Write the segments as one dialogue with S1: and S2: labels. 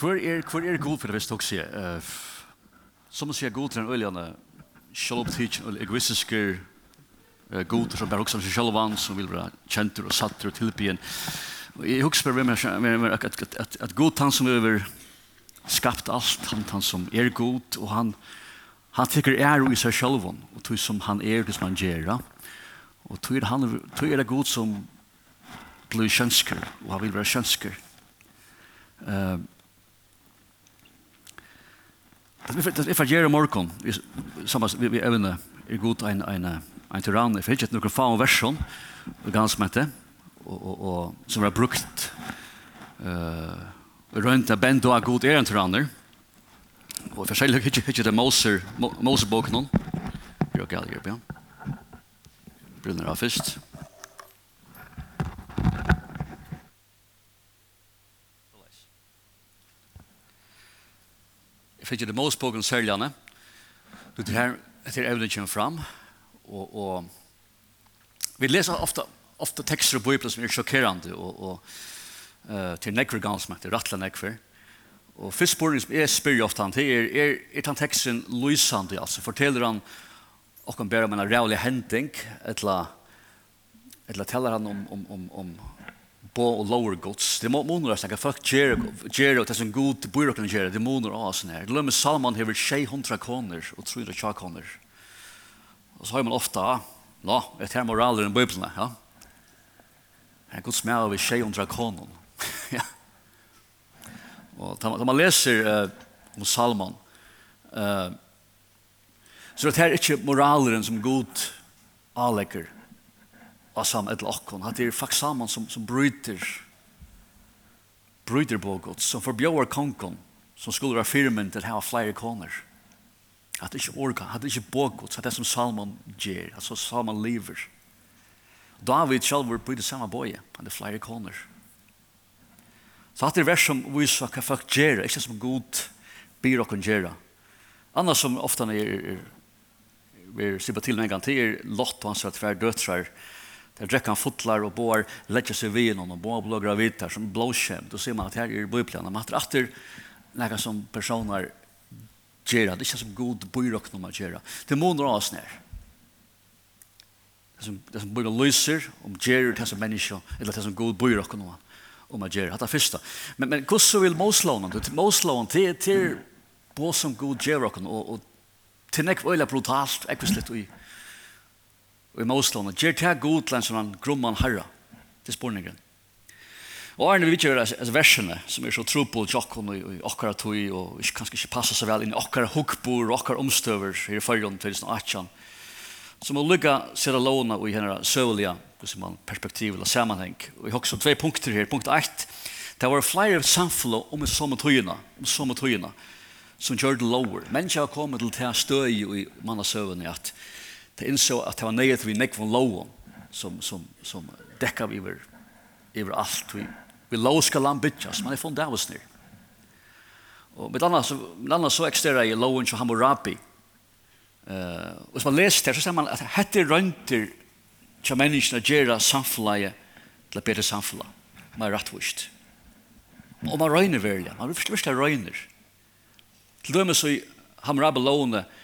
S1: Hvor er, hvor er god for det hvis dere sier? Uh, som man sier god til den øljene, selv om tid, eller egoistiske uh, god som bare også seg selv vann, som vil være kjenter og satter og tilbyen. Jeg husker bare med meg at, at, at, at god han som er skapt alt, han, han som er god, og han, han tykker er i seg selv, og tog som han er, det som han gjør. Og tog er, han, tog er det god som blir kjønsker, og han vil være kjønsker. Uh, Det er for Jerry Morkon, sammen vi evne, er god en, en, en tyrann, jeg finner ikke noen faen versjon, gansmette, og, og, som var brukt uh, rundt av bendo av god er en tyranner, og for seg ikke, ikke det Moser, Moser-boken, Bjørk Algerb, ja. Brunner av først. Ja. fikk det mås på målspåken søljene. Det er her etter evnen kommer fram. Og, og vi leser ofte, ofte tekster og bøypler som er sjokkerende og, og uh, til nekver gansmakt, rattla nekver. Og først spørsmålet som jeg spør ofte han til er, er, er den teksten lysende, altså forteller han og kan bare om en rævlig hending, eller, eller teller han om, om, om, om bo og lower gods. Det må månar snacka fuck Jericho. Jericho det är en god burken Jericho. Det månar oss när. her. lömmer Salman här vid 600 kronor och 300 kronor. Och så har man ofta, No, ett här moraler i Bibeln, ja. En god smäll vid 600 kronor. ja. Och när man läser eh, om Salman eh, så det er ikke inte moraleren som god avlägger av sam et lakken. At det er faktisk saman som, som bryter, bryter på gods, som forbjør kongen, som skulle være firmen til å ha flere koner. At det ikke orka, at det ikke på gods, at det som Salman gjør, at så Salman lever. David selv var på det samme bøye, han er flere koner. Så at det er vers som viser hva folk gjør, ikke som god byr og gjør. Annars som ofte er, er, er, er, er, er, er, er, er, er, er, er, Der drekker han fotlar og bor letja seg ved noen og bor blå her, som blåskjem. Da ser man at her er bøyplene. Man tar atter nekka som personer gjør Det er ikke som god bøyrok når man gjør Det må noen av oss nær. Det som, det som bøyre lyser, om gjør det som menneske eller det som god bøyrok når man om man gjør Det er første. Men, men hvordan vil Moslånen? Moslånen til, til, til, til, til, til, til, og til, til, til, til, til, til, og i Moslån. og gjør til god til en sånn gromman herra, til spårningen. Og Arne vi gjør det versene, som er så tro på tjokken og, og akkara tog og ikke, kanskje ikke passer så vel inn i akkara hukkbor og akkara omstøver her i fargen til 2018, som å seg sida låna og i henne søvelige perspektiv eller sammanheng. Og jeg har også tve punkter her. Punkt 1, Det var flere samfunn om samme tøyene, om samme tøyene, som gjør det lower. Mennesker har kommet til å støy i mannesøvene at det innså at det var nøyet vi nekvån loven som, som, som dekka vi over, over alt. Vi, vi lov skal land bytjas, men det er funnet av oss nir Og med annars, med annars så eksterer jeg loven som Hammurabi. Uh, og hvis man leser det, så ser man at hette rønter til menneskene gjør samfunnet til å bedre samfunnet. Man er rettvist. Og man røyner velja. Man vil først røyner. Til dømes så Hammurabi lovene, uh,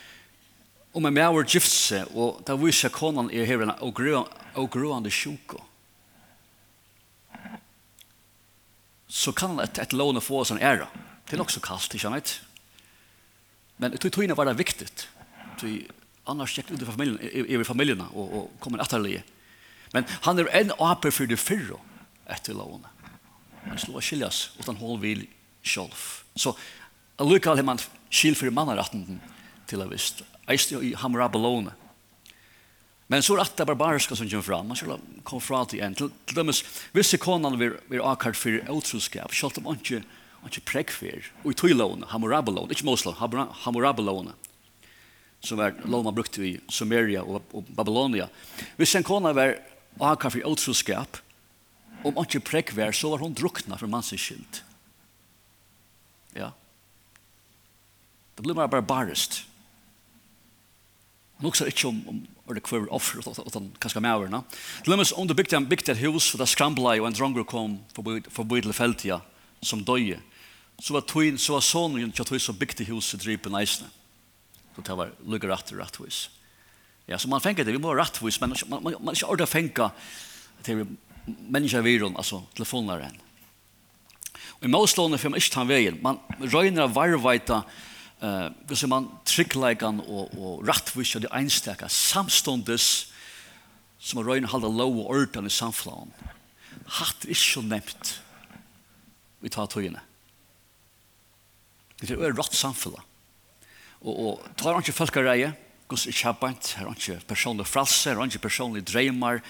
S1: om en mer gifse, og da viser konan er her og ogruande sjuko. Så kan et, et låne få oss en æra. Det er nok så kaldt, ikke sant? Men jeg tror togene var det viktig. Annars gikk det ut i familien, i, familien og, og kom en atterlige. Men han er en aper for det fyrre etter låne. Han slår skiljas utan håll vil sjolv. Så allukal har man skil för mannarätten til å visst. Eiste i Hammurabalone. Men så er alt det barbariska som kommer fram. Man skal komme fra til en. Til, til dømes, hvis konan vil, vil akkart for utroskap, selv om han ikke, han ikke prekk for. Og i tøylåne, Hammurabalone, ikke Mosla, Hammurabalone, som er lov man brukte i Sumeria og, og Babylonia. Hvis en kona var akkart for utroskap, om han ikke prekk for, så var hun drukna for mannsens skyld. Ja. Det blir bare barbarist. Han också inte om, om er det kvar offer og den kanske mävarna. Dilemmas om det byggde en byggt ett hus för där scrambla og en dronger kom för för bodde fältia som døye, Så var tøyen, så var sonen jag tog så byggde huset drypen nästan. Så det var lugger rätt rätt hus. Ja, så man fengar det vi må rätt hus men man man man ikke ordet tänka til människa viron altså telefoner än. Och i målslånet för man ikke han vägen. Man röjner varvajta eh uh, så man tryckleikan og og rättvis og det einstaka samstundes som röjn halda low och ordan i samflan. Hatt är så nämnt. Vi tar togene. Det er rätt samfla. og og tar han inte reie gus i chabant, har han inte personlig fralse, har han inte personlig dreymar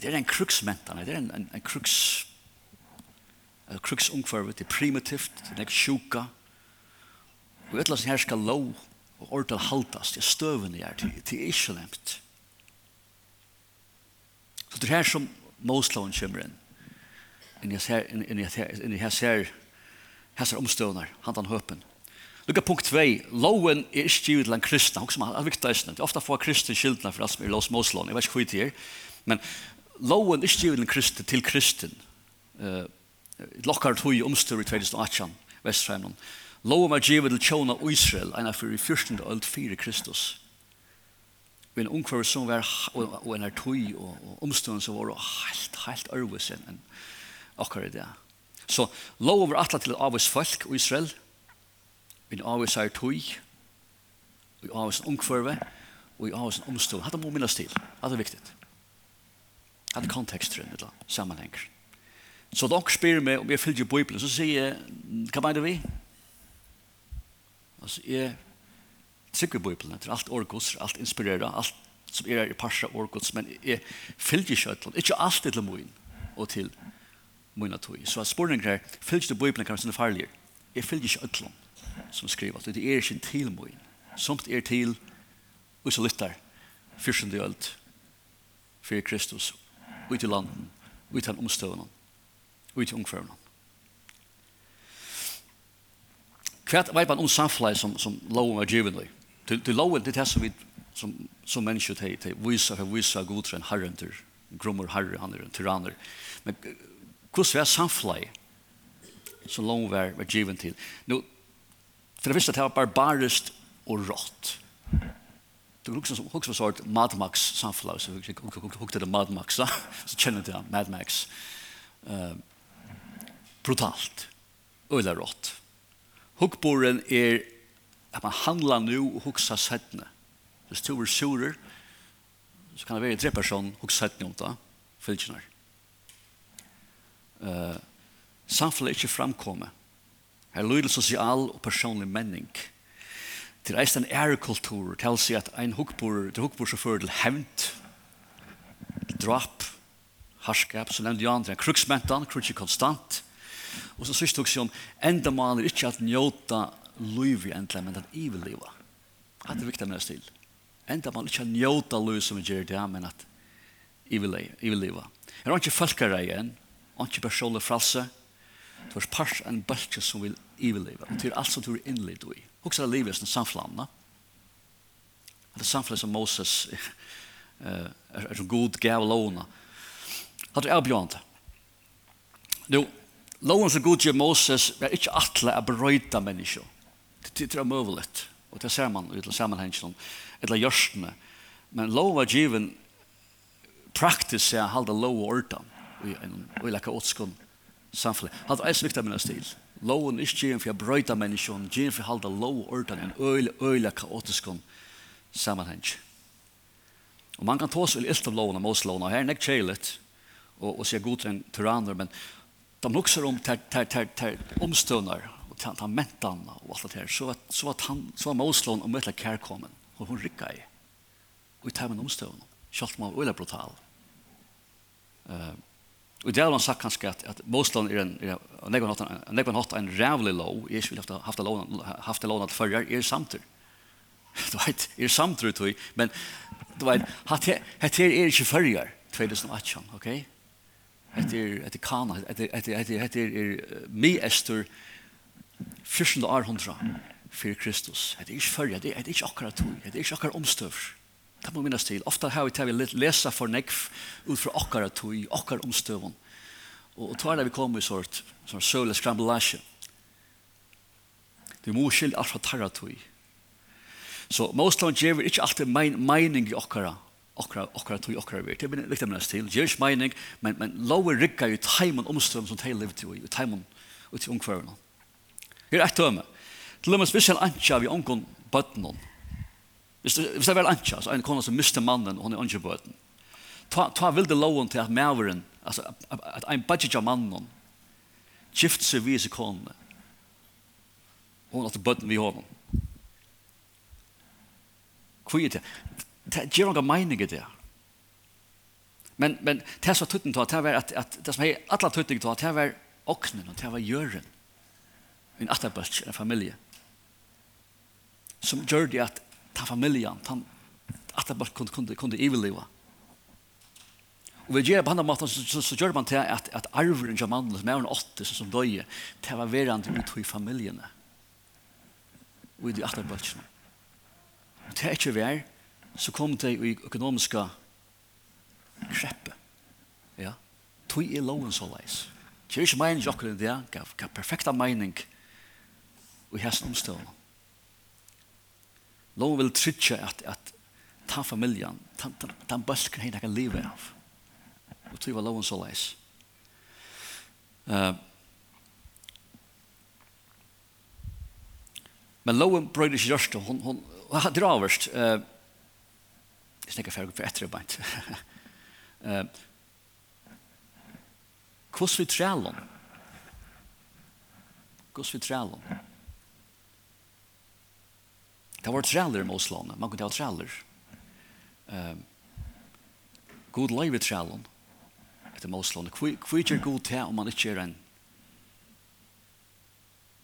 S1: Det er en kruksmentan det er en en, en krux en krux ungefär det primitivt, det är sjuka. Og et eller annet her skal lov og ordal haltas, Det er støvende her. Det er ikke nevnt. Så det er her som Mosloven kommer inn. Inni her, inni her, inni her, her, her omstøvner, han den høpen. Lukka punkt 2. Loven er ikke givet til en kristna, kristne. Han er viktig eisende. Det er ofte få kristne skyldene for alt som er lås Moslån. Jeg vet ikke hva det er. Men loven er ikke givet til en kristne til kristen. Uh, Lokkar tog i omstøver i 2018, Vestrheimland. Lov om at givet til tjona Israel, en av fyrir fyrsten 14. øld fyrir Kristus. Og en ungkvar som var, og en er tøy, og omstående som var helt, helt ærvis enn akkurat det. Så lov var atla til avvis folk og Israel, vi en avvis er tøy, vi avvis en ungkvarve, og vi avvis en omstående. Hatt det må minnes til, hatt er viktig. Hatt er kontekster, sammenhenger. Så dere spyr meg om jeg fyller i Bibelen, så sier jeg, hva mener vi? Hva mener vi? Altså, jeg trykker Bibelen etter alt årgods, alt inspirerer, alt som er i parsa årgods, men jeg fyller ikke alt, ikke alt til min og til min tog. Så spørningen her, fyller du Bibelen kan være sånn farlig. Jeg fyller ikke alt som skriver, det er ikke til min. Somt er til, og så lytter, fyrsende ølt, fyrir Kristus, ut i landen, ut i omstøvnen, ut i omførnen. Hva vet man om samfunnet som, som loven var givet? Til, til loven, det er det som vi som, som mennesker til, til viser, for viser god til en herren til, grommer herre, han er en tyranner. Men hvordan var samfunnet som loven var, var givet til? Nå, for det visste at det var barbarist og rått. Det var også en sort Mad Max samfla så jag hukte det Mad Max så känner det Mad Max. Uh, brutalt. Øyla rått. Hukkboren er at man handlar nu og huksa sættene. Hvis du er surer, så kan det være tre person huksa sættene om det, fylkjene. Uh, samfunnet er ikke framkommet. Her lyder sosial og personlig menning. Til eist en ærekultur, til å si at ein hukkborer, til hukkborer som fører til hevnt, drap, harskap, så nevnte jeg andre, kruksmentan, krutsi konstant, Og så sørst også om enda man er ikke at njóta liv i endelig, men at i vil liva. Det er viktig med oss til. Enda man er ikke at njóta liv som vi gjør det, men at i vil liva. har ikke folkere igjen, ikke personlig fralse, du er part en bølge som vil iveleve, og til alt som du er innlitt i. Hoksar livet som samflamna. Det er samflamna som Moses er som god gav låna. Det er avbjørende. Jo, Loven som god gjør Moses er ikke atle å berøyta mennesker. Det er mulig. Og det ser man ut av sammenhengen, eller gjørstene. Men loven var given praktisk å holde lov og ordan i en ulike åtskånd samfunnet. Han hadde eisen viktig av minnes til. Loven er ikke given for å berøyta mennesker, given for å holde lov og ordan En en ulike kaotisk sammenhengen. Og man kan ta seg litt av loven og Moses loven, og her er det ikke kjeilet, og, og sier god til en tyranner, men de luxar om ter, ter, ter, ter omstøvner og til han mentan og alt det her, så, at så at han, så var Moslån og møtla kærkommen, og hun rykka i. Og i termen omstøvner, kjalt man øyla brutal. Uh, og det har han sagt kanskje at, at Moslån er en, er, negvann hatt en rævlig lov, jeg ikke vil haft haft lov at førjar, er samtur. Du vet, er samtidig, men du vet, hatt her er ikke førjar, 2018, ok? Ok? heter heter Kana heter heter heter er mi Esther 14. århundra for Kristus. Det är inte förr, det är inte akkurat tog, det är inte akkurat omstövs. Det må minnas till. Ofta har vi tagit läsa for nekv ut från akkurat tog, akkurat og og tar det vi kommer i sort, som söle skramblage. Det må skilja allt från tarra tog. Så motstånd ger inte alltid mening i akkurat akkurat akkurat tog akkurat vi. Det blir likt mest til. Jewish mining, men men lower rikka i timen omstrøm som til livet i timen og til ungkvøren. Her er et tømme. Til og med spesielt antja vi onkon bøtten Hvis det er vel antja, så er en kona som mister mannen og hun er antja bøtten. Ta, ta vilde loven til at maveren, altså at ein budget av mannen, gift seg vi i konene. Hun har hatt bøtten vi hånden. Hvor er det? det gjør noen mening i det. Men, men det som var tøtten til, det er at, at det som er alle tøtten til, det er åknen, og det er gjøren. En atterbøtt, en familie. Som gjør det at ta familien, ta atterbøtt kunne, kunne, kunne iveliva. Og vi gjør på andre måten, så, så, så gjør man til at, at arveren som mannen, som er en åtte, som døye, til å være verandre ut i familiene. Og i de atterbøttene. Og til er ikke verandre så kom det i økonomiska kreppe. Ja. Tui i loven så leis. Det er ikke mening jokker enn det, gav, gav perfekta mening i hesten omstående. Loven vil trytja at, at ta familjan, ta, ta, ta en bølken hei nekka livet av. Og tui var loven så leis. Uh, men loven brøyde ikke rørste, hun, hun, hun, hun, hun, hun, hun, Jeg snakker ferdig for etter bant. Hvordan vi trælom? Hvordan vi trælom? Det var træler med Osland. Man kunne ha træler. God løyve trælom etter med Hvor er det god til om man ikke er en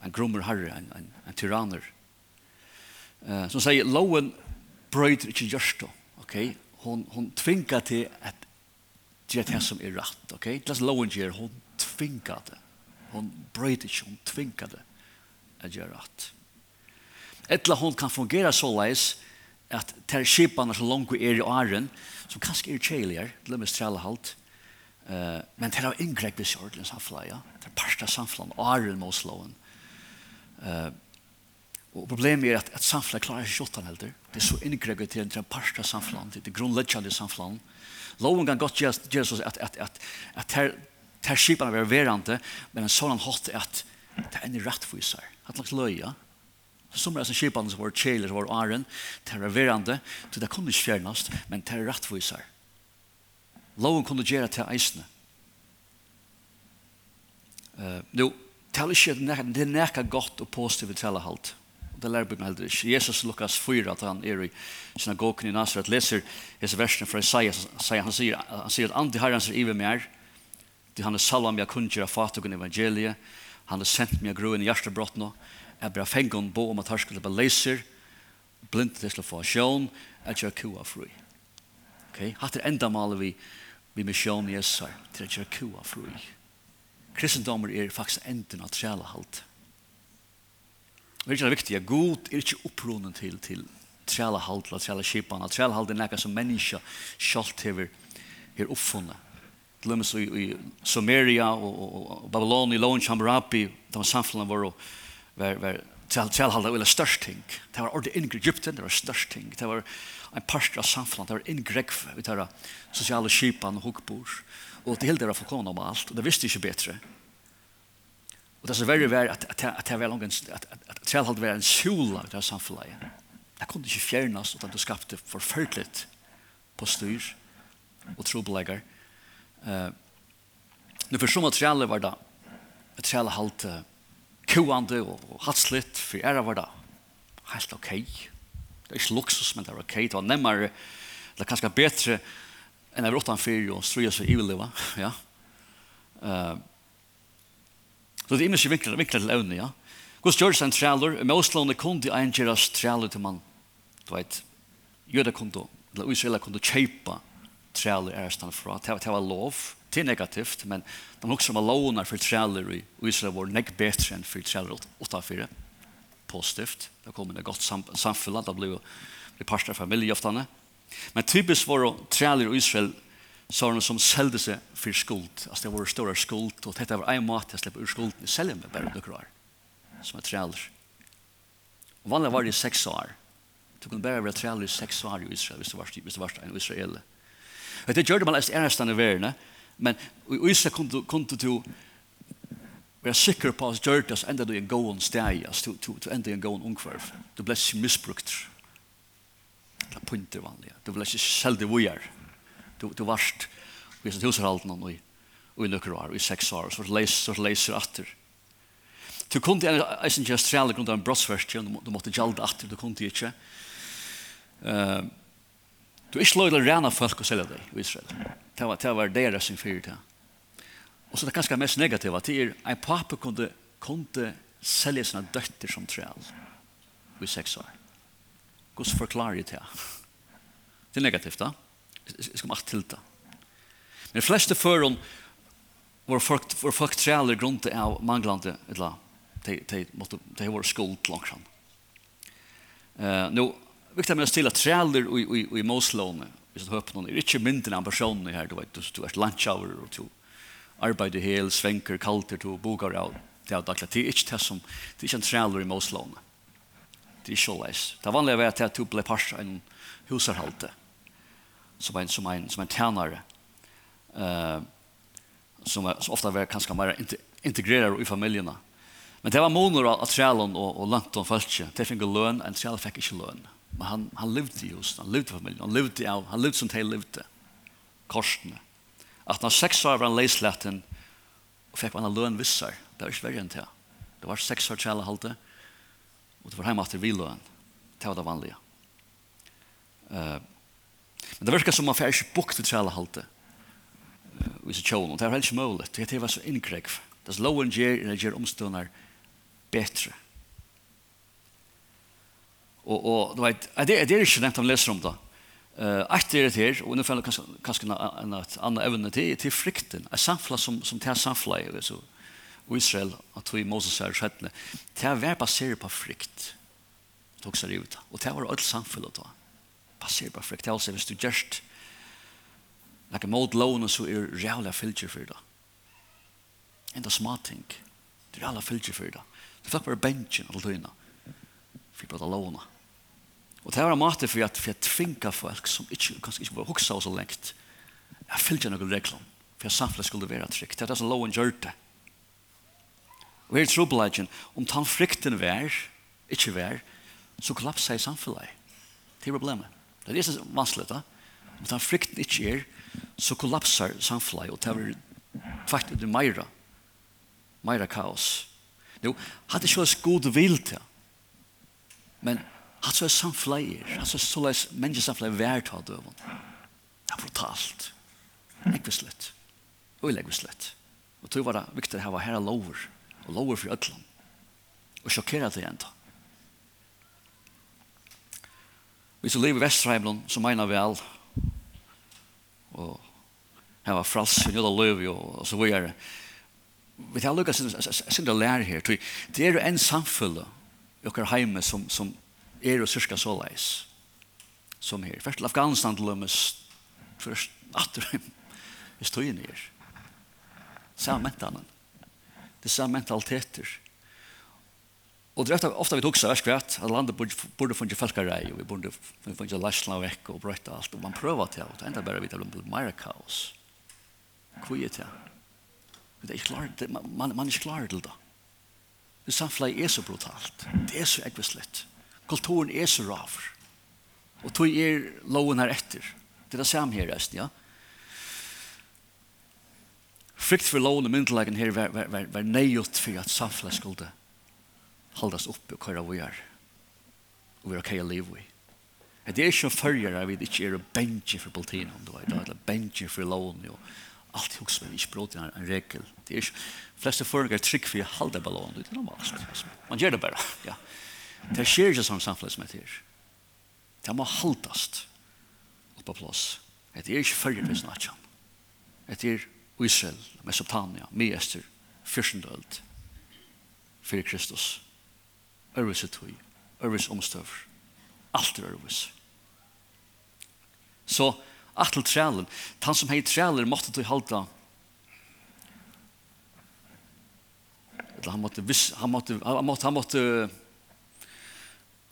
S1: en grummer herre, en, en, en tyranner. Uh, som sier, loven brøyder ikke gjørstå okej. Okay? Hon hon tvingar at det er det som är rätt, okej? Okay? Det låg gjør, hon tvingar det. Hon bröt hon tvingar det att göra rett. Etla hon kan fungera så leis at ter skipane så långt er i åren som kanskje er är det er strälla halt. uh, men det har ingrepp i sjordelen samfunnet, ja, Det er parsta samfunnet, åren måste slå en. Eh, Og problemet er at, at samfunnet klarer ikke åt heller. Det er så ingryggat til en parsta samfunnet, det är grundläggande samfunnet. Loven kan godt gjøre så at, at, at, at här, här skiparna er verande, men en sånn hatt er at det er en rättvisar. Att lagt löja. Som är som skiparna som var kjeler, som var åren, det är verande, så det kunne ikke fjernast, men det är rättvisar. Loven kunne gjøre til eisene. Uh, nå, det er ikke det er nekka godt og positivt til å halt det lærer Bibelen heller ikke. Jesus Lukas 4, at han er i synagogen i Nazaret, leser hese versene fra Isaiah, han sier, han sier at andre herren ser iver mer, til han er salam jeg kunngjør av fatugen evangeliet, han er sendt meg gruen i hjertebrottene, jeg bra fengen bo om at her skulle bare leser, blind til å få sjøen, at jeg kua fri. Okay? Hatt er enda maler vi, vi med sjøen Jesus her, til at jeg kua fri. Kristendommer er faktisk enden av trælehalt. Men det er viktig at god er ikke opprunnen til, til træla halt, til træla kipan, træla halt er nekka som menneska kjalt hever er oppfunnet. Til dømes i, i Sumeria og, og, og Babylon, i Lån, Chambarapi, de samfunnet var, var, var træla, træla halt var størst ting. Det var ordet inngre Egypten, det var størst ting. Det var en parst av samfunnet, det var inngregg, vi tar sosiale kipan og hukkbord. Og det hele det var fullkomna om alt, og det visste ikke bedre. Og det som verre var at, at, at, at, var langt, at, at, at trælhald var en sjula i det samfunnet. Det kunne ikke fjernes utan det skapte forfølgelig på styr og trobelegger. Uh, nu for som at trælhald var da, at trælhald uh, koande og, og hatslitt, for æra var da helt ok. Det er ikke luksus, men det var ok. Det var nemmere, det var kanskje bedre enn jeg var utenfor og strøy seg i livet. Ja. Uh, Så det er ikke viktig, viktig til evne, ja. Guds seg en trealer, med Osland kundi ein gjeras trealer til man, Du vet, jøda kundi, eller Israela kundi kjeipa trealer er stand fra. Det var lov, det er negativt, men de også om lovnar for trealer i Israel var nek betre enn for trælur utanfyrir. Positivt, det kom inn et godt sam samfunn, det ble parster av familie oftane. Men typisk var trealer i Israel sånne som selgde seg for skuld. Altså det var stora skuld, og dette var en måte jeg slipper ur skuld. Jeg selger meg bare noen år, som er trealer. Og vanlig var det i seks år. Du kunne bare være trealer i seks år i Israel, hvis du var, hvis du var en israel. Og det gjør det man lest enestene i verden, men i Israel kunne, kunne du være sikker på at gjør det, så enda du en gåen steg, altså du, du, du enda en gåen ungkvarv. Du ble ikke misbrukt. Det er punter vanlig. Du ble ikke selv det vi. Du, du varst i sin husarhalden og i, i nøkker år, i seks år, så leser, så leser atter. Du kunne en, jeg synes ikke Australia grunn av en brottsverskjøn, du måtte gjalda atter, du kunne ikke. Uh, du er ikke lov til å rena folk og selja deg i Israel. Det var, det var deres sin fyrt her. Og så det ganske mest negativa, det er en pappa kunde, kunde selja sina døtter som träl i sex år. Guds forklarer det. Det er negativt da jeg skal man til det. Men de fleste føren var folk, var folk trealer grunn til av manglande eller de, de, måtte, de var skuld langt fram. Uh, nå, viktig med å stille at trealer i, i, i Moslåne hvis du høper noen, er ikke mindre enn personer her, du vet, du, du er landsjauer og du arbeider hel, svenker, kalter, du boker av det er daglig. Det er ikke det som, det er ikke en trealer i Moslåne. Det er ikke så leis. Det er vanlig å være til at du ble parst av en husarhalte. Mm som en, som en, som en tjänare eh, som, som ofta var kanske mer integrerad i familjerna. Men det var monor av trälon och, och lantan fölkje. Det fick en lön, en träl fick inte lön. Men han, han levde just, han levde familjen, han levde, av, han levde som det levde. Korsene. Att när sex år var han leislätten och fick han lön vissar. Det var inte det. Det var sex år träla halte och det var hemma efter vi lön. Det var det vanliga. Eh, uh, Men det verkar som man får ikke bukt til tjala halte. Vi så tjån, og det er helt mulig. Det er så innkrekv. Det er loven gjør, det gjør omstående bedre. Og, og du vet, det, det er ikke nevnt om leser om det. Uh, Eit er det her, og nå føler jeg kanskje en annen evne til, til frykten. Et samfla som, som til samfla i så, Israel, at vi Moses er skjettene. Det er basert på frykt. Det er også det ut. Og det var alt samfunnet da passer på frektelse hvis du gjørst like a mot loan så er reala filter for det. Enda smarting. Det er reala filter for det. Det er bare benchen alle tøyna. For på det låna. Og det er en måte for at for jeg tvinga folk som ikke, kanskje ikke bare huksa så lengt. Jeg filter noen regler. For jeg samfunnet skulle være trygg. Det er det som lån gjør det. Og her er trobladjen. Om tan frykten vær, ikke vær, så kollapser i samfunnet. Det er problemet. Det er det som er vanskelig, da. Om den frykten ikke er, så kollapsar samfunnet, og det er faktisk det meira, meira kaos. Jo, hadde ikke vært god vil til, men hadde så er samfunnet, er, hadde så er så leis menneskesamfunnet vært av døven. Det er brutalt. Ekvislett. Og legvislett. Og tog var det viktig å ha herre lover, og lover for ødelen. Og sjokkere det enda. Hvis du lever i Vestreimlund, så mener vi all. Og her var frals, fralsen, jøda løv, og så videre. Vi tar lukka sin lær her. Det er jo en samfunn i okker heime som, som er og syrska så leis. Som her. Først til Afghanistan til lømmes. Først atter vi stod inn her. Samme mentanen. Det er samme mentaliteter. Og det er ofte vi tok seg verskvært at landet burde funnet felkarei, og vi burde funnet lærsla og vekk og brøyta alt, og man prøver til, og det enda bare vi til å bli mer kaos. Hvor er det? Det er klar, det, man, man er ikke klar til det. Det samfunnet er så brutalt. Det er så ekvislet. Kulturen er så raver. Og tog er loven her etter. Det er det samme her resten, ja. Frykt for loven og myndelagen her var, var, var, var nøyot for at samfunnet skulle holdas oppe og køyra vi er. Og vi er okay å leve i. Det er ikke en følger at vi ikke er bengi for politien, om du vet, eller bengi for loven, og allt hos som ikke bråd til en regel. Det er ikke, fleste følger er trygg for å holde ballon, det er normalt. Man gjør det bare, ja. Det skjer ikke sånn samfunn som heter. Det må holdast oppe på plass. Det er ikke følger vi snakker om. Det er Israel, Mesopotamia, Miester, Fyrsendøld, fyrir Kristus. Ørvis er tøy, ørvis omstøver. Alt er ørvis. Så, at til trælen, han som hei træler måtte tøy halda eller han måtte viss, han måtte han måtte han måtte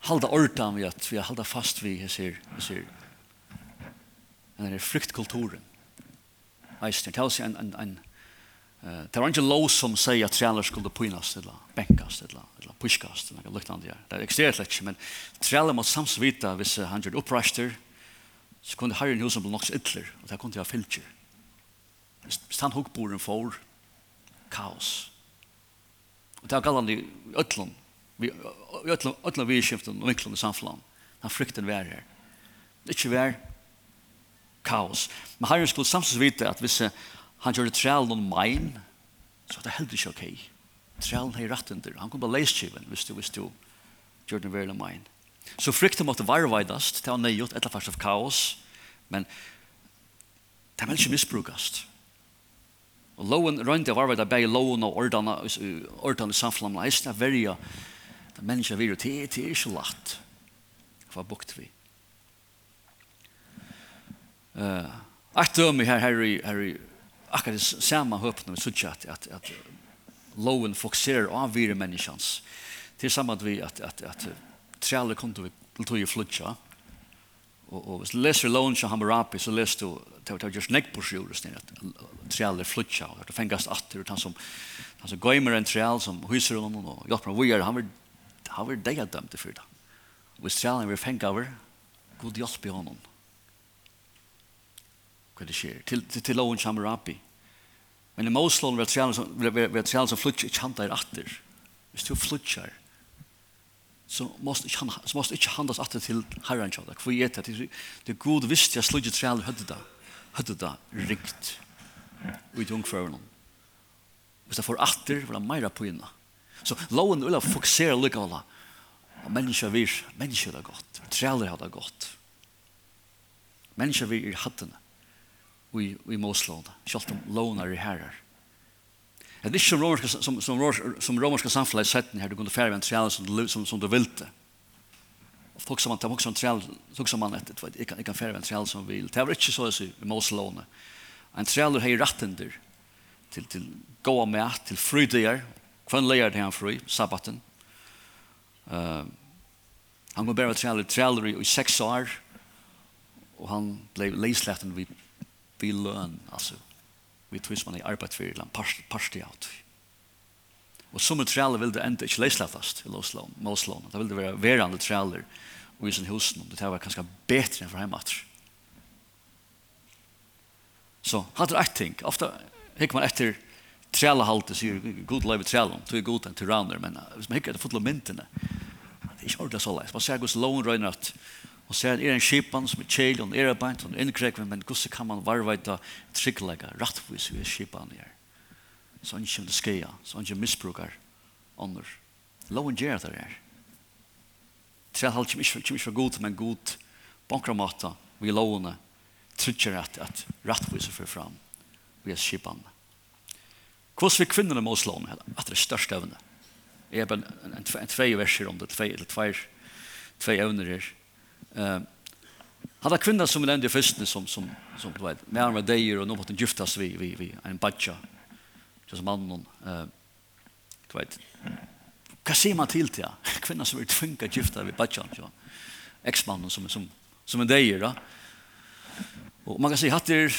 S1: halda ordan vi at vi halda fast við hesir hesir Den er fryktkulturen. Eisner, det er en, en, en Det var ikke lov som sier at trealer skulle pynas eller benkast eller, eller pushkast eller noe liknande. Det eksisterer ikke, men trealer måtte samsvita hvis han gjør opprester, så kunne herren husen bli noks ytler, og det kunne jeg fylkjer. Hvis han hukkboren får kaos. Og det er gallande i ötlun, i ötlun, ötlun vidskiften og vinklun i samfunn. Han frykten vær her. Ikke vær kaos. Men herren skulle samsvita at hvis han gjør det trælen om mein, så det er heller ikke ok. Trælen har rett under. Han kom på leiskiven, hvis du, hvis du gjør det veldig om mein. Så frykten måtte varveidast, det var nøyot, etter først av kaos, men det var ikke misbrukast. Og loven rundt det varveida bare loven og ordene, ordene i samfunnet, men det er veldig, det er mennesker vi virus, det er ikke lagt. Hva bukt vi? Uh, Ett dømme her, her i, her akkurat det samma höpna vi sier at, at, at loven fokuserer av vire människans. Till samma vi at, at, at att trälle kom till tog ju flutja. og hvis du leser loven som Hammurabi så leser du til å gjøre näck på sjur at snett trälle flutja och det fängast atter, og han som han som gøymer en träll som hyser honom og hjelper tror vi är han vil han vill dig dömt för det. hvis strällen vil fänga over, god hjelp i honom. Hva det skjer? Til, til, til loven som Hammurabi Men i Moslån vil jeg tjene som flytter ikke handa i atter. Hvis du flytter, så måste ikke, så måste ikke handas atter til herren tjene. Hvor er det? Det er god visst jeg sluttet tjene høyde da. Høyde da, rikt. Og i tungføren. Hvis det får atter, vil jeg meira på inna. Så loven vil jeg fokusere lykke alle. Og mennesker vir, mennesker er det godt. Trealer har det godt. Mennesker vir i hattene i, i Moslån, selv om låner i herrer. Det er ikke som romerske, som, som, som romerske samfunnet sett her, du kunne fære med en trial som, som, som du vilte. Og folk som man tar også en trial, så som man etter, jeg kan, jeg kan fære med en trial som vil. Det var ikke så i Moslån. En trial har rettender til, til gå med, til frydiger, kvann leir det han fri, sabbaten. Uh, han går bare trial trial i seks år, og han ble leisleten vid vi løn, altså, vi tror man er arbeid for land, parst i alt. Og som et trealer vil det enda ikke leislettast i Måslån, det vil det være verande trealer og i sin husen, og det var kanskje betre enn for heimatter. Så, hatt er eit ting, ofta hikker man etter trealehalte, sier god leiv i trealen, du er god enn tyranner, men hvis man hikker etter fotlo myntene, det er ikke ordentlig så leis, man ser hos loven røyner at Og så er en skipan som er kjell, og er beint, og innkrekve, men hvordan kan man varveita trygglega, rattvis vi skipan er. Så han kommer det skeia, så han kommer misbrukar ånder. Loven gjør det her. Tre halv kommer ikke for god, men god bankramata, vi lovene, tryggjer at, at rattvis er fram, vi er skipan. Hvordan vil kvinnerne må slå med at det er størst evne. Jeg har en, en, en, en tvei verser om det, tvei eller tvei, tvei evner her. Eh, han var kvinna som den första som som som du vet, när han var och något att giftas vi vi vi en batcha. Just mannen eh du vet. Vad ser man till till? Kvinna som vill tvunga gifta vid badjan, ja. Exmannen som som som en där då. Och man kan säga att det är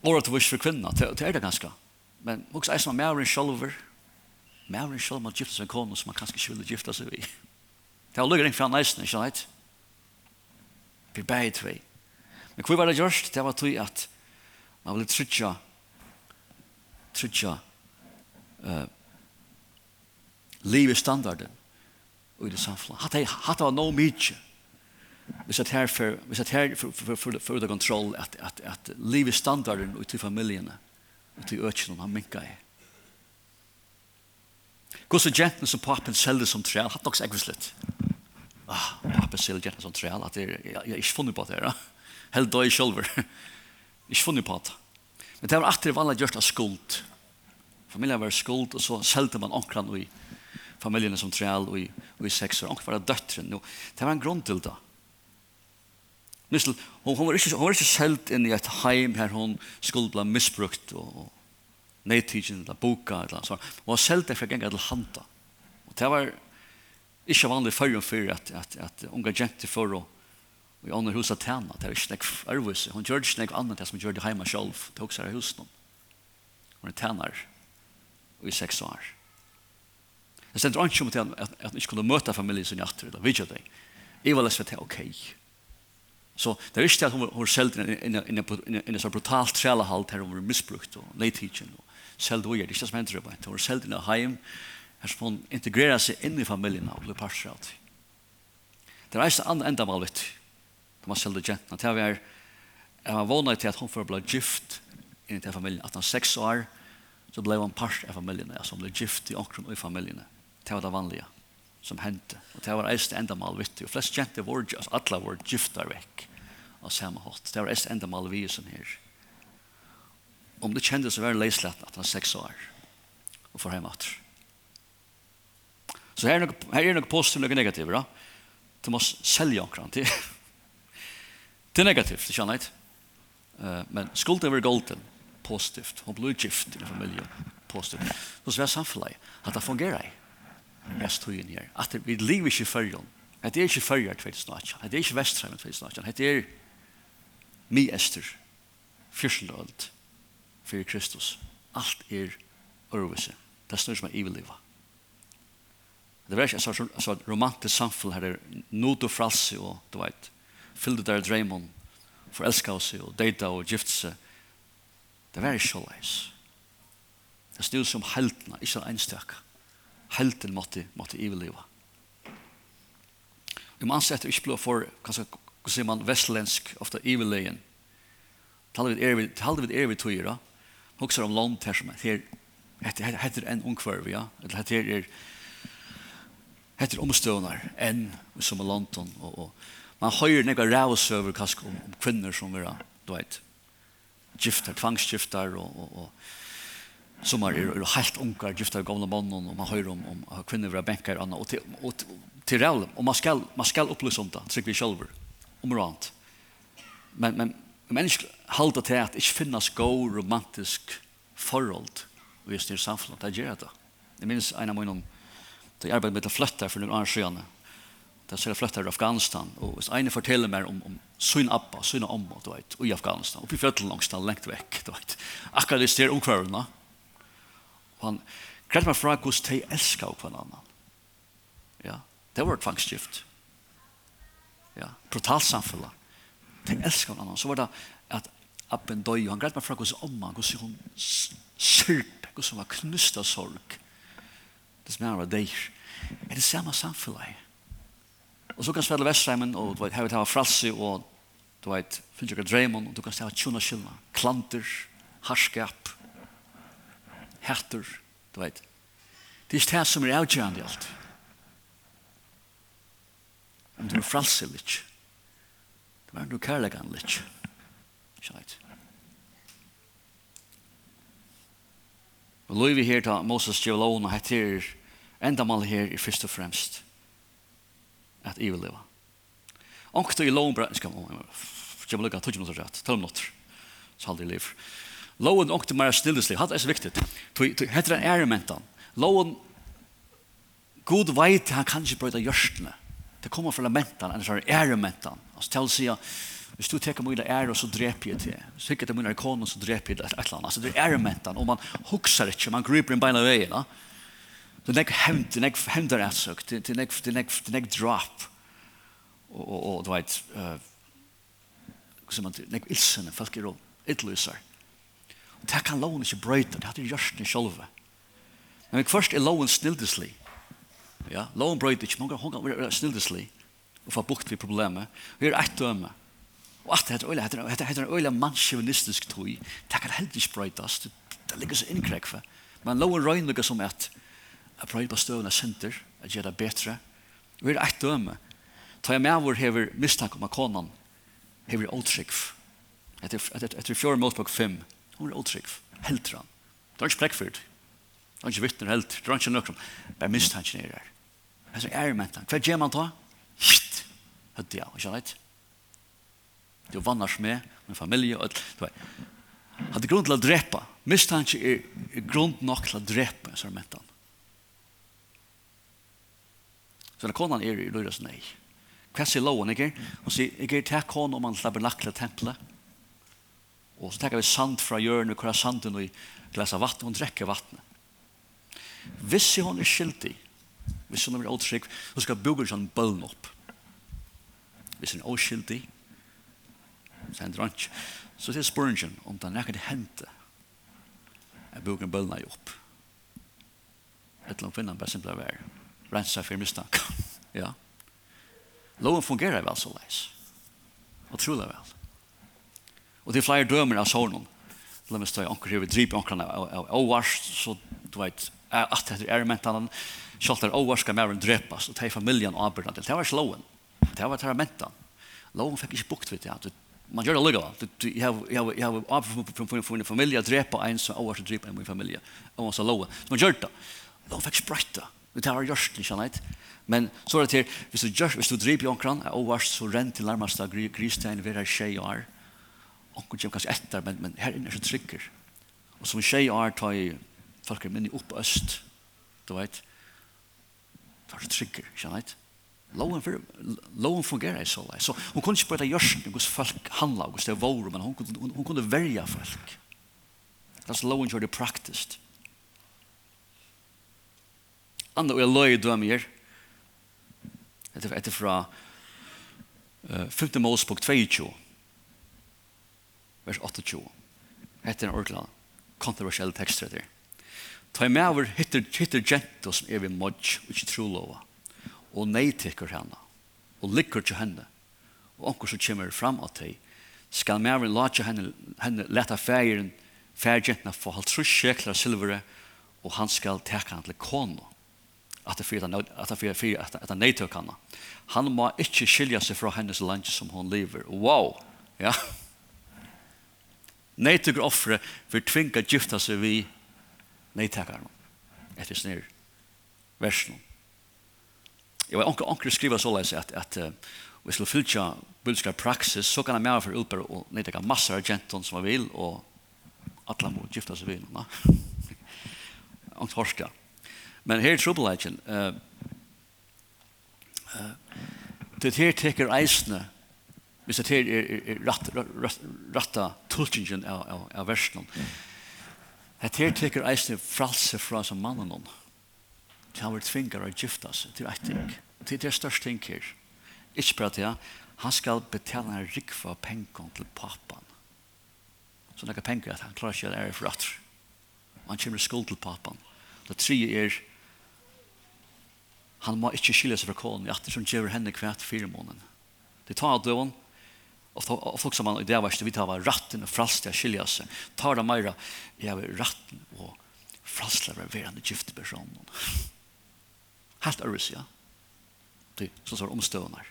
S1: året viss för kvinna, det är det ganska. Men också är som mer än shoulder. Mer än shoulder man gifta sig med konen som man kanske skulle gifta sig vid. Det er lukket inn fra næsten, ikke sant? Vi bæg tvei. Men hva var det gjørst? Det var tog at man ville trutja trutja uh, livet standarden og i det samfunnet. Hatt det hatt var noe mykje. Vi satt her for, vi satt her for, for, for, for, for kontroll at, at, at livet standarden ut i familiene og til økjen han minka i. Gås og jenten som papen selger som trell, hatt nok så ekvislitt ah, appelsil gjerne som treal, at jeg, jeg, jeg ikke funnet på det her. Helt døy selv. ikke funnet på det. Men det var at det var gjort av skuld. Familien var skuld, og så selte man omkran i familien som treal og i, og i seks år. Omkran var døttren. No, det var en grunn til det. Nysl, hon, hon var ikke, hon var ikke selt inn i et heim her hun skulle bli misbrukt og, og nedtidgen eller boka eller sånn. Hun var selt det for å gjenge til handa. Og det var Ikke vanlig før og før at, at, at unge jenter for å og i andre huset tjene. det er ikke nek ervise. Hun gjør ikke nek annet det som hun gjør det hjemme selv, det er også her i husen. Hun er tjener i seks år. Jeg stender ikke om til at, at hun ikke kunne møte familien sin hjertet, eller vidje det. Jeg var lest for ok. Så det er ikke at hun har selv en så brutalt trælehalt her hun var misbrukt og leitidgen og selv det var det ikke som hendte det, hun har selv inne heim, her som hun integrerer seg inn i familien og blir parser av det. Det er eisen andre enda valget da man selv er gjentene. Det er jeg var vånet til at hun får bli gift inn i familien. At han seks år så ble han parser av familien. altså hun ble gift i omkring i familien. Det var det vanlige som hendte. Og det var eisen enda valget. Og flest gjenter var, altså alle var gifter vekk av samme hatt. Det var eisen enda valget som her. Om det kjendes å være leislet at han seks år og får hjemme etter. Så här är nog här är nog positivt och negativt, va? Du måste sälja omkring till. Det är negativt, det känner jag men skulden över golden positivt. Hon blir gift i familjen positivt. Så så det samfällig att det fungerar. Mest tror ju här. Att vi lever i förjon. Det är inte förjon för snart. Det är inte västheim för snart. Det är mi ester. Fyrslöld. För Kristus. Allt är örvelse. Det snurr som är evil det var ikke en sånn, romantisk samfunn her, nod og fralse og, du vet, fyllde der dreimon, forelska oss og deita og giftse. Det var ikke så leis. Det stod som heltene, ikke en støk. Helten måtte, måtte iveleva. Vi må ansette ikke blå for, hva sier man, vestlensk, ofte iveleien. Taler vi er vi tog, da. Hoksar om land her som er, heter en ungkvarv, ja. Eller heter er, heter omstånar enn som er London og, og man høyrer nekva rævsøver kask om, om kvinner som er, du vet gifter, tvangsgifter og, og, og som er, er er helt unger, gifter gamle mannen og man høyrer om, om kvinner vil benkar anna, og til, og, til rævlem og man skal, man skal opplyse om det trygg vi selv, om noe annet. men, men mennesker halda til at ikke finnes god romantisk forhold i just det samfunnet det gjør det jeg minns en av mine Det jeg arbeidet med å flytte for noen annen skjønne. Da jeg flyttet til Afghanistan. Og hvis en forteller meg om, om sin appa, sin omma, du vet, i Afghanistan. Oppi fjøtlen langs den, lengt vekk, du vet. Akkurat det styrer omkvarene. Og han krevet meg fra hvordan de elsker på en annen. Ja, det var et fangstgift. Ja, brutalt samfunnet. De elsker en annen. Så var det at appen døy, og han greide meg fra hvordan omma, hvordan hun sørp, hvordan hun var knust av sorg det som er av deg, er det samme samfunnet. Og så kan spille Vestheimen, og du vet, her vil ha fralse, og du vet, finner ikke dreimen, og du kan spille tjona skillna, klanter, harskap, hætter, du vet. Det er ikke det som er avgjørende i alt. Om du er fralse litt, det er du kærlegan litt, Skjønner vet. Og lov vi her til Moses Gjevalon og heter enda mal her i først og fremst at jeg vil leve. Onkt og i loven bra, skal man, skal man lukka, tog minutter rett, tog minutter, så aldri liv. Loven og til mer stillesliv, hatt er så viktig, heter en ærementan. Loven, God veit, han kan ikke brøyta gjørstene. Det kommer fra lamentan, enn så er ærementan. Altså, til å si, hvis du teker mye ære, så dreper jeg til. Hvis Sikkert er mye ikoner, så dreper jeg til et eller annet. Altså, det er ærementan, og man hukser ikke, man griper inn beina av veien. Det er nek hevnt, det er nek hevnderrettsøk, det er nek, det er nek, det er nek drap. Og, og, og du vet, uh, nek ilsene, folk er idlyser. Og det kan loven ikke brøyte, det er gjørst den sjølve. Men først er loven snildeslig. Ja, loven brøyte ikke, men hun kan være snildeslig og få bukt ved problemet. Vi er ett døme. Og at det er en øyla mannsjuvenistisk tog, det kan heldig brøytas, det ligger så innkrekve. Men lov og røyn lukka som at jeg prøyde på støvende senter, at gjør det bedre. Vi er eit døme. Ta jeg med hvor hever mistanke om at konan hever åtrykv. Etter fjord motbok fem, hun er åtrykv, heldur han. Det er ikke brekkfyrt. Det er ikke vittner helt. Det er ikke nøkron. Bare mistanken er her. Det er så er mentan. Hva gjør man da? Hitt, Hødde ja, ikke leit. Du vannars med, min familie og alt. Hadde grunn til å drepa. Mistanke er, er grunn nok til å drepa, så er mentan. Så når konan er i løyres nei. Hva sier loven, ikke? Hun sier, ikke er takk hon om han slapper nakle tempelet. Og så takker vi sand fra hjørnet, hvor er sanden og av vatten, hun drekker vattnet. Hvis hun er skyldig, hvis hun er åtrygg, så skal bygge sånn bøln opp. Hvis hun er oskyldig, det hender ikke. Så det er spørringen om det er noe hente hendte. Jeg bølna i opp. Et eller annet finner bare simpelthen være. Rensa for mistanke. ja. Loven fungerer vel så leis. Og trolig vel. Og det er flere dømer av sånn. La meg stå i anker her, vi dripe anker av åvars, så du vet, at det er mentan, selv er åvars skal mer enn drepas, og det er familien avbyrden til. Det var ikke loven. Det var det mentan. Loven fikk ikke bukt ved det, at man gör det legal. Jag har jag har jag har från från från en familj att drepa en så och att drepa en min familj. Och så låga. Så man gör det. Då fick sprätta. Det har gjort det så Men så det här hvis du just hvis du drepa en kran och vars så rent till larmasta gristen vid här tjej är. Och kunde kanske efter men men här inne så trycker. Och som tjej är tar ju folk men i upp öst. Du vet. Fast trycker, så vet. Loven, for, loven fungerer så lei. Så hun kunne ikke bare gjørsen hos folk handla, hos det våre, men hun, hun, hun kunne verja folk. Det er så loven gjør det praktisk. Andre og jeg løy Det Etter, etter fra uh, 5. Mosebok 22, vers 28. Etter en ordentlig kontroversiell tekst etter. Ta i med over hitter, hitter jento som er vi modj, og ikke trolova og neitikker henne, og likker til henne, og onker som kommer fram av deg, skal mæren lage henne, henne leta færen, færgjentene få halvt trus sjekler silvere, og han skal teka henne til kono, at det fyrir at det fyrir at det neitøk henne. Han må ikke skilja seg fra hennes land som hon lever. Wow! Ja. Neitøk offre vil tvinga gifta seg vi neitøkerne. Etter snir versen. Jeg var onkel onkel skriva så leis at att att vi skulle fylla bulska praxis så kan jeg mer for ulper og nej det kan av genton som man vil, og alla må gifta seg vill va. Och torska. Men er trouble Uh, uh, det her teker eisne hvis det her er er, er ratta tulkingen av av, av versen. Det her teker eisne fralse fra som mannen om til han var tvingar å gifta seg til ett ting. Til det største ting her. Ikke bare til han skal betale en rikva penger til pappan. Så det er penger at han klarer ikke å lære for at. Han kommer i skuld til pappan. Det tre er han må ikke skilja seg fra kålen i at det som gjør henne kvært fire måneder. Det tar av døven og folk som han i det var vi tar av ratten og fralst til å skilja seg. Tar det meira jeg har ratten og fralst til å være en gifte personen. Helt av ja. Det er sånn som står omstående.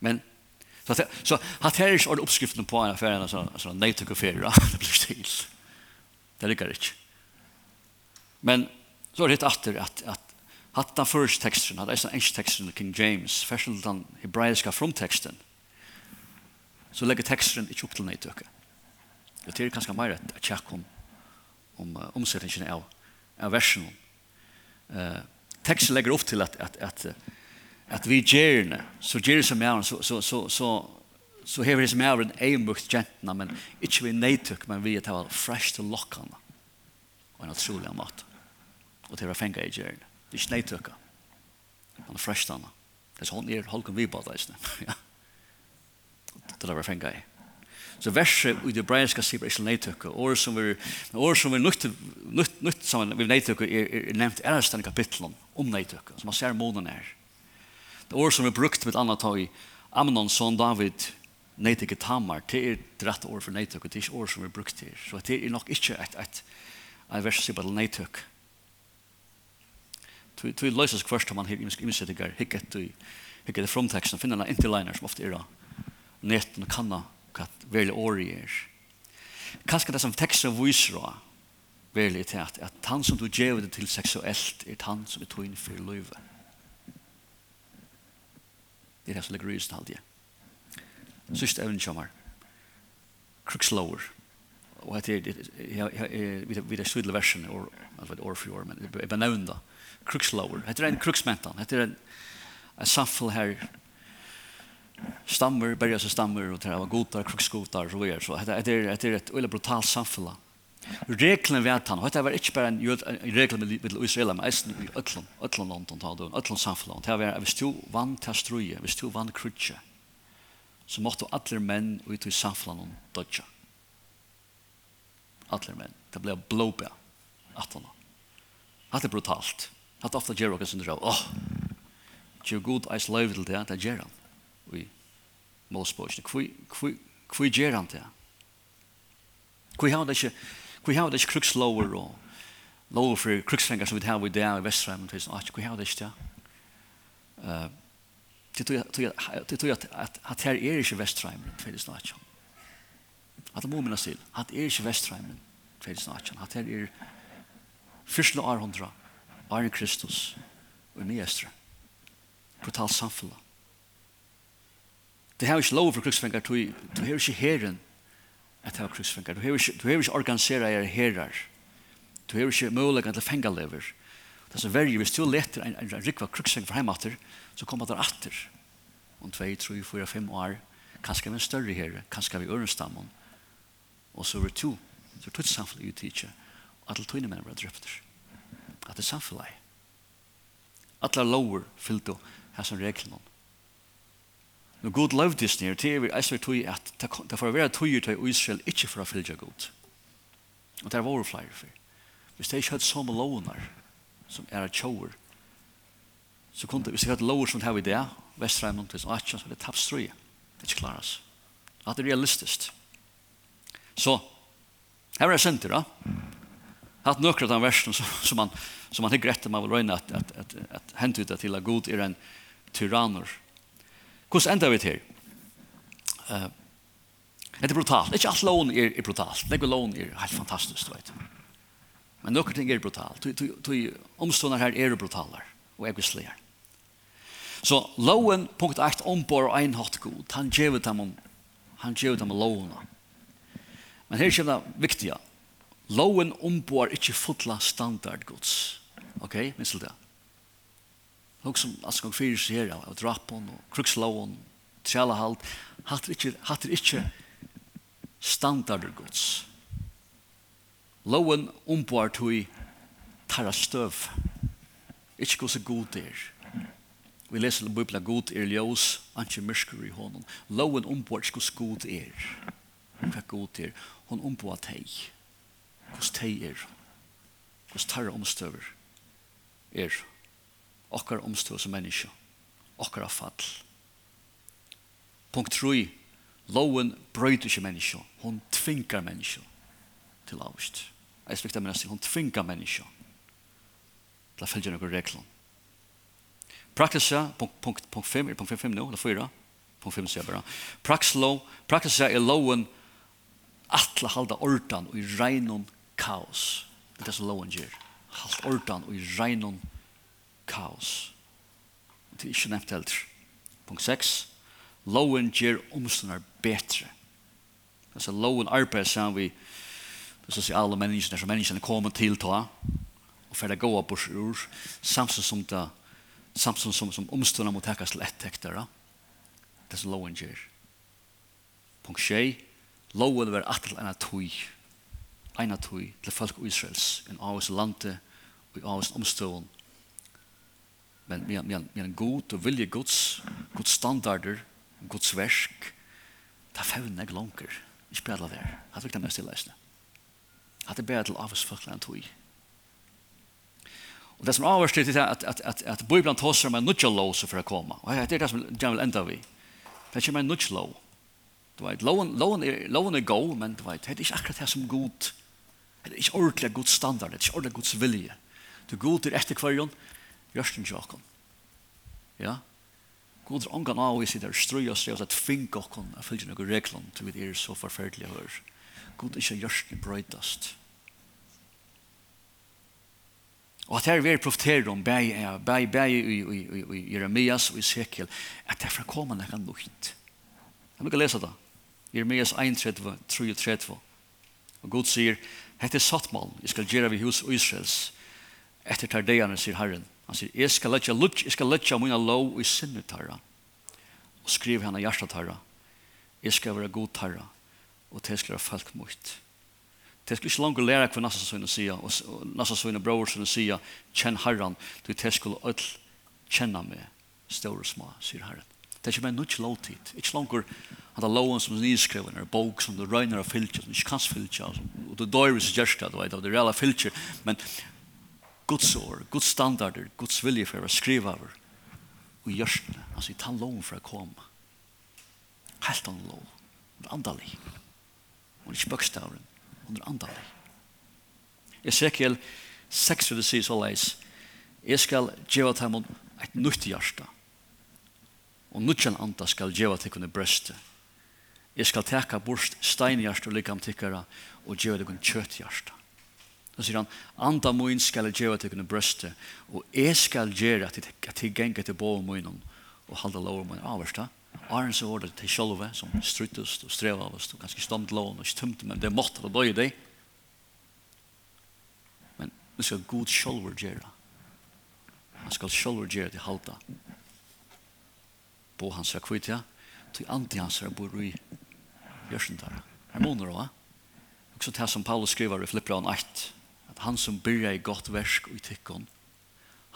S1: Men så att så hatt her er ikke oppskriften på en affär så så nej till ferie, det blir stil. Det lykker ikke. Men så er det åter at, at hatt den första texten, det är sån engelsk texten King James, først fashion den hebraiske fromteksten. Så legger teksten ikke opp til nej Det er kanske mer att checka om om uh, omsättningen av av versionen eh texten lägger upp till att att att att vi gärna så gärna som är så så så så så här är som är en aimbux gentna men inte vi nejtuk men vi tar fresh till lockarna och en otrolig mat och det var fänga i gärna det är nejtuka man fresh stanna det är sån är holken vi bara det ja. Det var fänga i Så verset i det hebreiska sier ikke neitøkke. År som vi, år som vi nytt, nytt, nytt sammen med neitøkke er, er nevnt ærresten i kapitlen om neitøkke, som man ser månen er. Det år som vi brukt med annet tag i Amnon, son David, neitøkke Tamar, det er det rette år for neitøkke, det er ikke år som vi brukt her. Så det er nok ikke et, et, et vers som bare neitøkke. Tui løses kvørst om man her imsettinger, hikket du hikket det i og finna han interliner som ofte er netten og kanna hva vel året er. Kanskje det som teksten viser av, vel er at, at han som du gjør det til seksuelt, er han som er tog inn for løyve. Det er det som ligger i stedet. Sist evnen kommer. Krukslover. Og at det er, vi er sydlig versen, or, altså år for år, men det er benevnda. Krukslover. Det er en kruksmentan. Det er en, en samfunn her, stammer, börjar sig stammer og det var goda krukskotar, så vidare. Så det er, det är et eller brutalt samfälle. Reglerna vi han, og det var ikke bare en regel med Israel, men eisen i Ötland, Ötland London tar det, Ötland samfälle. Det var hvis du vann til struje, hvis du vann krutje. Så måtte alle menn ut i samfällan dødja. Alle menn. Det ble blåbär. Attarna. Det er brutalt. Det är ofta Jerokes under det. Åh! Det är god eis løy til det, det är Jeran. Och målspåsene. Hvor gjør han det? Hvor har det ikke, hvor har det ikke krukslover og lover for kruksfenger som vi har i dag i Vestrheim hvor har det ikke det? Det tror jeg at her er ikke Vestrheim i 2018. At det må minnes til, at er ikke Vestrheim i 2018. At her er fyrste århundra, Arne Kristus og Nyestre. Brutalt samfunnet Det har ikke lov for krigsfengar, du, du har ikke herren at ha krigsfengar, du har ikke, du har ikke organisera er herrar, du har ikke mulighet til fengalever. Det som verger, hvis du leter en, en rikva krigsfengar for heimater, så kommer det atter om 2, 3, 4, 5 år, kanskje vi en større herre, kanskje vi ørenstammen, og så er det to, så er det to samfunnet utidje, og at alle tøyne menn var drøpter. At det er samfunnet. Alle lover fyllt og her som regler noen Når Gud lovdist nere, det er vi eisver tog at det får være tog til Israel ikke for å fylgja Gud. Og det er våre flere for. Hvis det ikke hadde som lovnar, som er tjauer, så kunde vi se att lower som det vi i det, Vestreimund, hvis det ikke, så hadde det tapt strøy. Det er ikke klaras. Att det er realistisk. Så, her er senter då. Hatt nøkker av den versen som man, som man har grett man vill röna att att att att hänt ut til at god är en tyranner, Hvordan ender vi til? Uh, det er brutalt. Ikke alt lån er, er brutalt. Legge lån er helt fantastisk, du vet. Men noen ting er brutalt. Omstående her er brutaler og egoisligere. Så loven, punkt 8, ombor og einhatt god. Han gjev dem om, han gjev dem loven. Men her kommer det viktige. Loven ombor ikke fotla standard gods. Ok, minst det. Nog som Askan fyrir sier av drappen og krukslåen, trælahalt, hattir ikkje, hattir ikkje standarder gods. Låen omboar tui tarra støv. Ikkje gos er god er. Vi leser i Bibelen god er ljós, anki myrskur i honom. Låen omboar ikkje gos god er. Hva god er. Hon omboar tei. Gos tei er. Gos tarra omstøver er. Gos okkar omstå som menneske, okkar af fall. Punkt 3. Loven brøyder ikke menneske, hun tvingar menneske til avst. Jeg spekter meg nesten, hun tvingar menneske til å følge noen regler. Praksisa, punkt, punkt, punkt 5, er punkt 5, 5 nå, eller 4, punkt 5 sier jeg bare. Prakslov, praksisa er loven atle halda ordan og i reinon kaos. Det er det som loven gjør. Halt ordan og i reinon kaos kaos. Det er ikke nevnt heller. Punkt 6. Loven gjør omståndene bedre. Altså loven arbeider sammen vi det sosiale menneskene som menneskene kommer til ta og for det går på ur samtidig som det samtidig som, som omstående må tekkes til ettektere. Det som loven gjør. Punkt 6. Loven vil at til en av tog en av tog til folk Israels, en av oss landet og i av oss omstående men men men en god och vilje Guds Guds standarder Guds verk ta fevne jag lånker jag spelar där har vi kan mest läsa hade bättre av oss förklara tog och det som avslutar till att att att att bibeln tossar med nutcha law så för att komma och det är det som jag vill ända vi det kommer en nutcha law det var lowen lowen lowen go men du vet det är inte akkurat det som god det är inte ordentligt god standard det är inte ordentligt Guds vilje Du god er etter kvarjon, Gjørsten tjokken. Ja? God er ångan av i sitt er strøy og strøy og slett fink okken av fylgjene og reglene til vi er så forferdelig hør. God er ikke gjørsten brøytast. Og at her vi er profeterer om bæg, bæg, bæg i Jeremias og i Sekel, at derfor kommer det en lukt. Jeg vil lese det. Jeremias 31, 33. Og God sier, hette sattmål, jeg skal gjøre vi hos Israels, etter tardegene, sier Herren. Han sier, jeg skal letja lutsk, jeg skal letja mine lov i sinne tarra. Og skriv henne hjertet tarra. Jeg skal være god tarra. Og det skal være folk mot. Det skal ikke langt lære hva Nassa sønne sier, og Nassa sønne bror sønne sier, kjenn herren, du det skal ødel kjenne meg, større små, sier herren. Det er ikke mer nødt lov tid. Ikke langt at det er loven som er nyskrevet, en bok som du røyner av fylkje, som ikke kan fylkje, og du dør hvis du gjør det, du vet, og det er reelle fylkje, men Guds år, Guds standarder, Guds vilje for å skrive over og gjørstene, altså i tann loven for å komme. Helt annen lov, under andalig. Og ikke bøkstavren, under andalig. Ezekiel 6 vil det si så leis, jeg skal gjøre til ham et nytt hjerte, og nødjan anda skal gjøre til kunne brøste. Jeg skal teka bort steinhjerte og likam tikkara og gjøre til kunne kjøthjerte. Då sier han, anda mun skal jeg gjøre til brøste, og jeg skal gjøre at jeg ganger til bål munnen og halda lover munnen avverst. Arjen så var det til sjolve som struttest og strevavest og ganske stomt lån og stumt, men det måtte det døy i deg. Men nu skal god sjolver gjøre. Han skal sjolver gjøre til halda. på hans er kvitja, til anti hans er bor i gjørsendara. Her måneder, va? Også det som Paulus skriver i Filippran 8, at han som byrja i gott versk og i tikkon,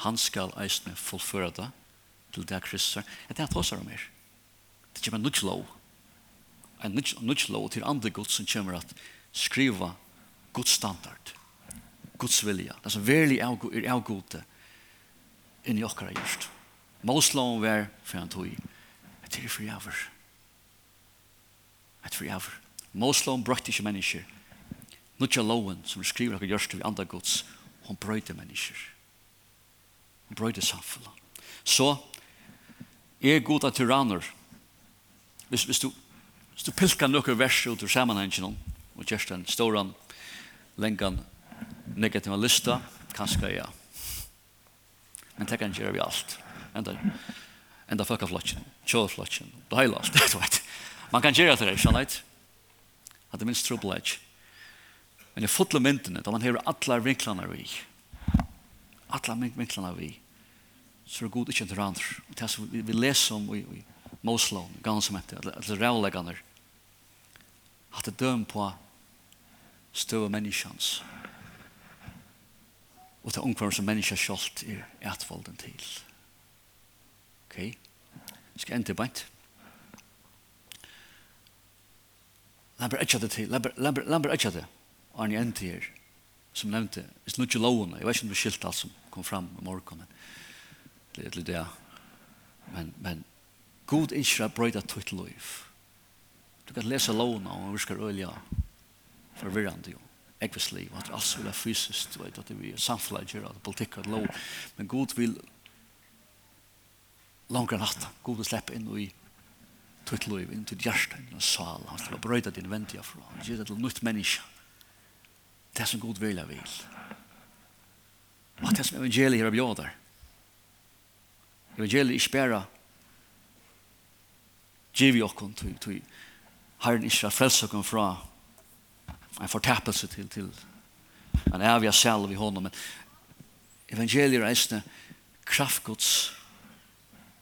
S1: han skal eisne fullføra det til det Kristus. Det er det han tåsar om her. Det kommer en nudge lov. En nudge lov til andre gods som kommer at skriva Guds standard, Guds vilja. Det er som verlig er avgode inn i okkara gjørst. Måslån var for han tog. Det er for jævr. Det er for jævr. Måslån brøkte ikke mennesker. Nutja loven som skriver akkur gjørst vi andre gods, hon brøyde mennesker. Hon brøyde samfunnet. Så er god av tyranner. Hvis, hvis, du, hvis du pilkar noen vers ut ur sammenhengen og gjørst en storan lengan negativa lista, kanskje ja. Men det kan gjøre vi alt. Enda, enda fuckaflotjen, tjåflotjen, det heil alt, det vet. Man kan gjøre det, skjønne, jeg. At det minst trubledge. Men jeg fotler myndene, da man hever alle vinklene vi. Alle vinklene vi. Så er det god ikke en tyrann. Og det som vi leser om i, i Moslån, gangen som heter, eller rævleggene, at det døm på støve menneskjans. Og det omkvarm som menneska kjolt er etvolden til. Ok? Jeg skal enda bænt? Lamper etja det til. Lamper etja det. Arne Enti her, som nevnte, hvis nu ikke lovene, jeg vet ikke om det er skilt alt som kom fram i morgen, men det er litt det, men, men god ikke er brøyda tøyt liv. Du kan lese lovene, og vi skal ølja forvirrande jo, ekvislig, og at det altså vil være fysisk, du vet, at vi er samflager, at politikk er lov, men god vil langt natt, god vil slippe inn i tøyt liv, inn til hjertet, inn i sal, han skal brøyda din ventia fra, han gjør det til nytt menneske, det som god vilja vil. Og det som evangeliet her bjåder. Evangeliet er ikke bare giv i okken til, til herren ikke har frelst okken fra en fortappelse til, til en evig selv i hånden, men evangeliet er eisne kraftgods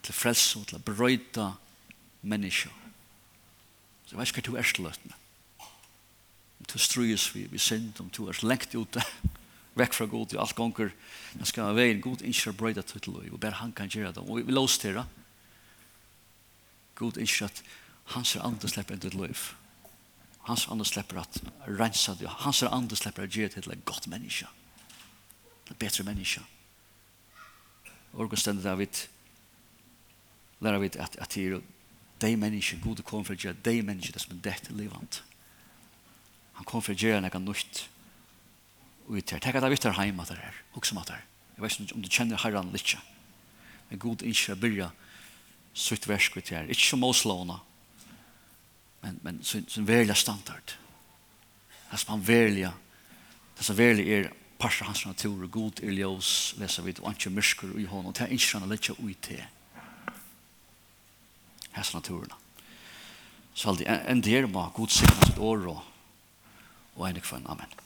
S1: til frelse og til å brøyta mennesker. Så jeg vet ikke hva du er til løtene du strøyes vi, vi synd, om du er lengt ute, vekk fra god, og alt gonger, jeg skal være en god innskjør brøyda til og bare han kan gjøre det, og vi vi lås til det. God innskjør at hans er andre slipper enn ditt liv. Hans er andre slipper at rensa det, hans er andre slipper at gjøre til et godt menneske, et bedre menneske. Og det stendet der vidt, lærer vi at, at det er de mennesker, gode kom for å gjøre de mennesker det som er dette livet. Han kom for å gjøre noe nytt ut her. Tenk at jeg er vittar heim at det er, hoksa mat her. Jeg vet ikke om du kjenner herren litt. Men god ikke å byrja sitt versk ut her. Ikke som Moslåna, men, men sin, sin verlige standard. Det som han verlige, det som verlige er parsa hans natur, og god er ljøs, leser vi, og ikke myrskur i hånden, og det er ikke han litt ut her. Hans naturna. Så aldri, enn der må god sikna sitt år og og enig for en. Amen.